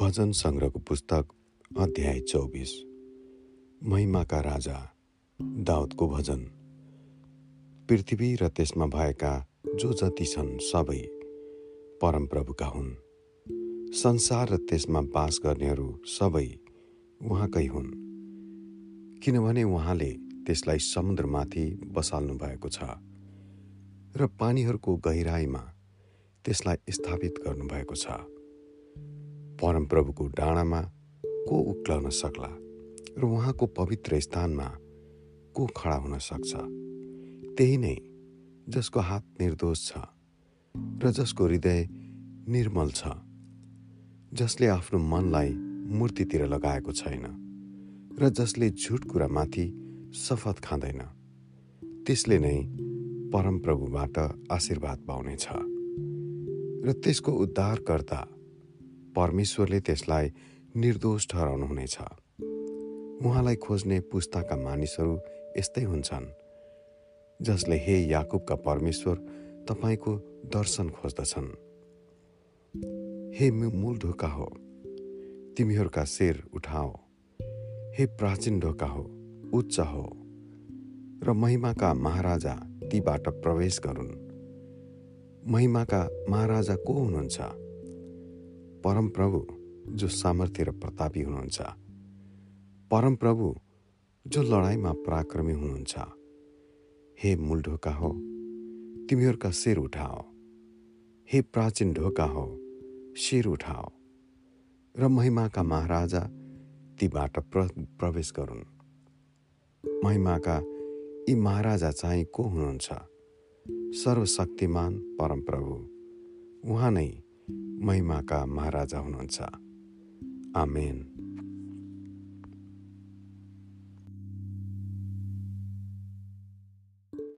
भजन सङ्ग्रहको पुस्तक अध्याय चौबिस महिमाका राजा दाउदको भजन। पृथ्वी र त्यसमा भएका जो जति छन् सबै परमप्रभुका हुन्। संसार र त्यसमा बास गर्नेहरू सबै उहाँकै हुन्। किनभने उहाँले त्यसलाई समुद्रमाथि बसाल्नु भएको छ र पानीहरूको गहिराईमा त्यसलाई स्थापित गर्नुभएको छ। परमप्रभुको डाँडामा को उक्लन सक्ला र उहाँको पवित्र स्थानमा को खडा हुन सक्छ? त्यही नै जसको हात निर्दोष छ र जसको हृदय निर्मल छ जसले आफ्नो मनलाई मूर्तितिर लगाएको छैन र जसले झुट कुरामाथि शपथ खाँदैन त्यसले नै परमप्रभुबाट आशीर्वाद पाउनेछ र त्यसको उद्धारकर्ता परमेश्वरले त्यसलाई निर्दोष ठहराउनुहुनेछ। उहाँलाई खोज्ने पुस्ताका मानिसहरू यस्तै हुन्छन् जसले हे याकुबका परमेश्वर तपाईँको दर्शन खोज्दछन्। हे मूल ढोका हो तिमीहरूका शेर उठाओ। हे प्राचीन ढोका हो उच्च हो र महिमाका महाराजा तीबाट प्रवेश गरून्। महिमाका महाराजा को हुनुहुन्छ? परमप्रभु जो सामर्थ्य र प्रतापी हुनुहुन्छ। परमप्रभु जो लडाइँमा पराक्रमी हुनुहुन्छ। हे मूल ढोका हो तिमीहरूका शिर उठाओ। हे प्राचीन ढोका हो शिर उठाओ। र महिमाका महाराजा तीबाट प्र प्रवेश गरून्। महिमाका यी महाराजा चाहिँ को हुनुहुन्छ? सर्वशक्तिमान परमप्रभु। उहाँ नै महिमाका महाराजा हुनुहुन्छ। आमेन।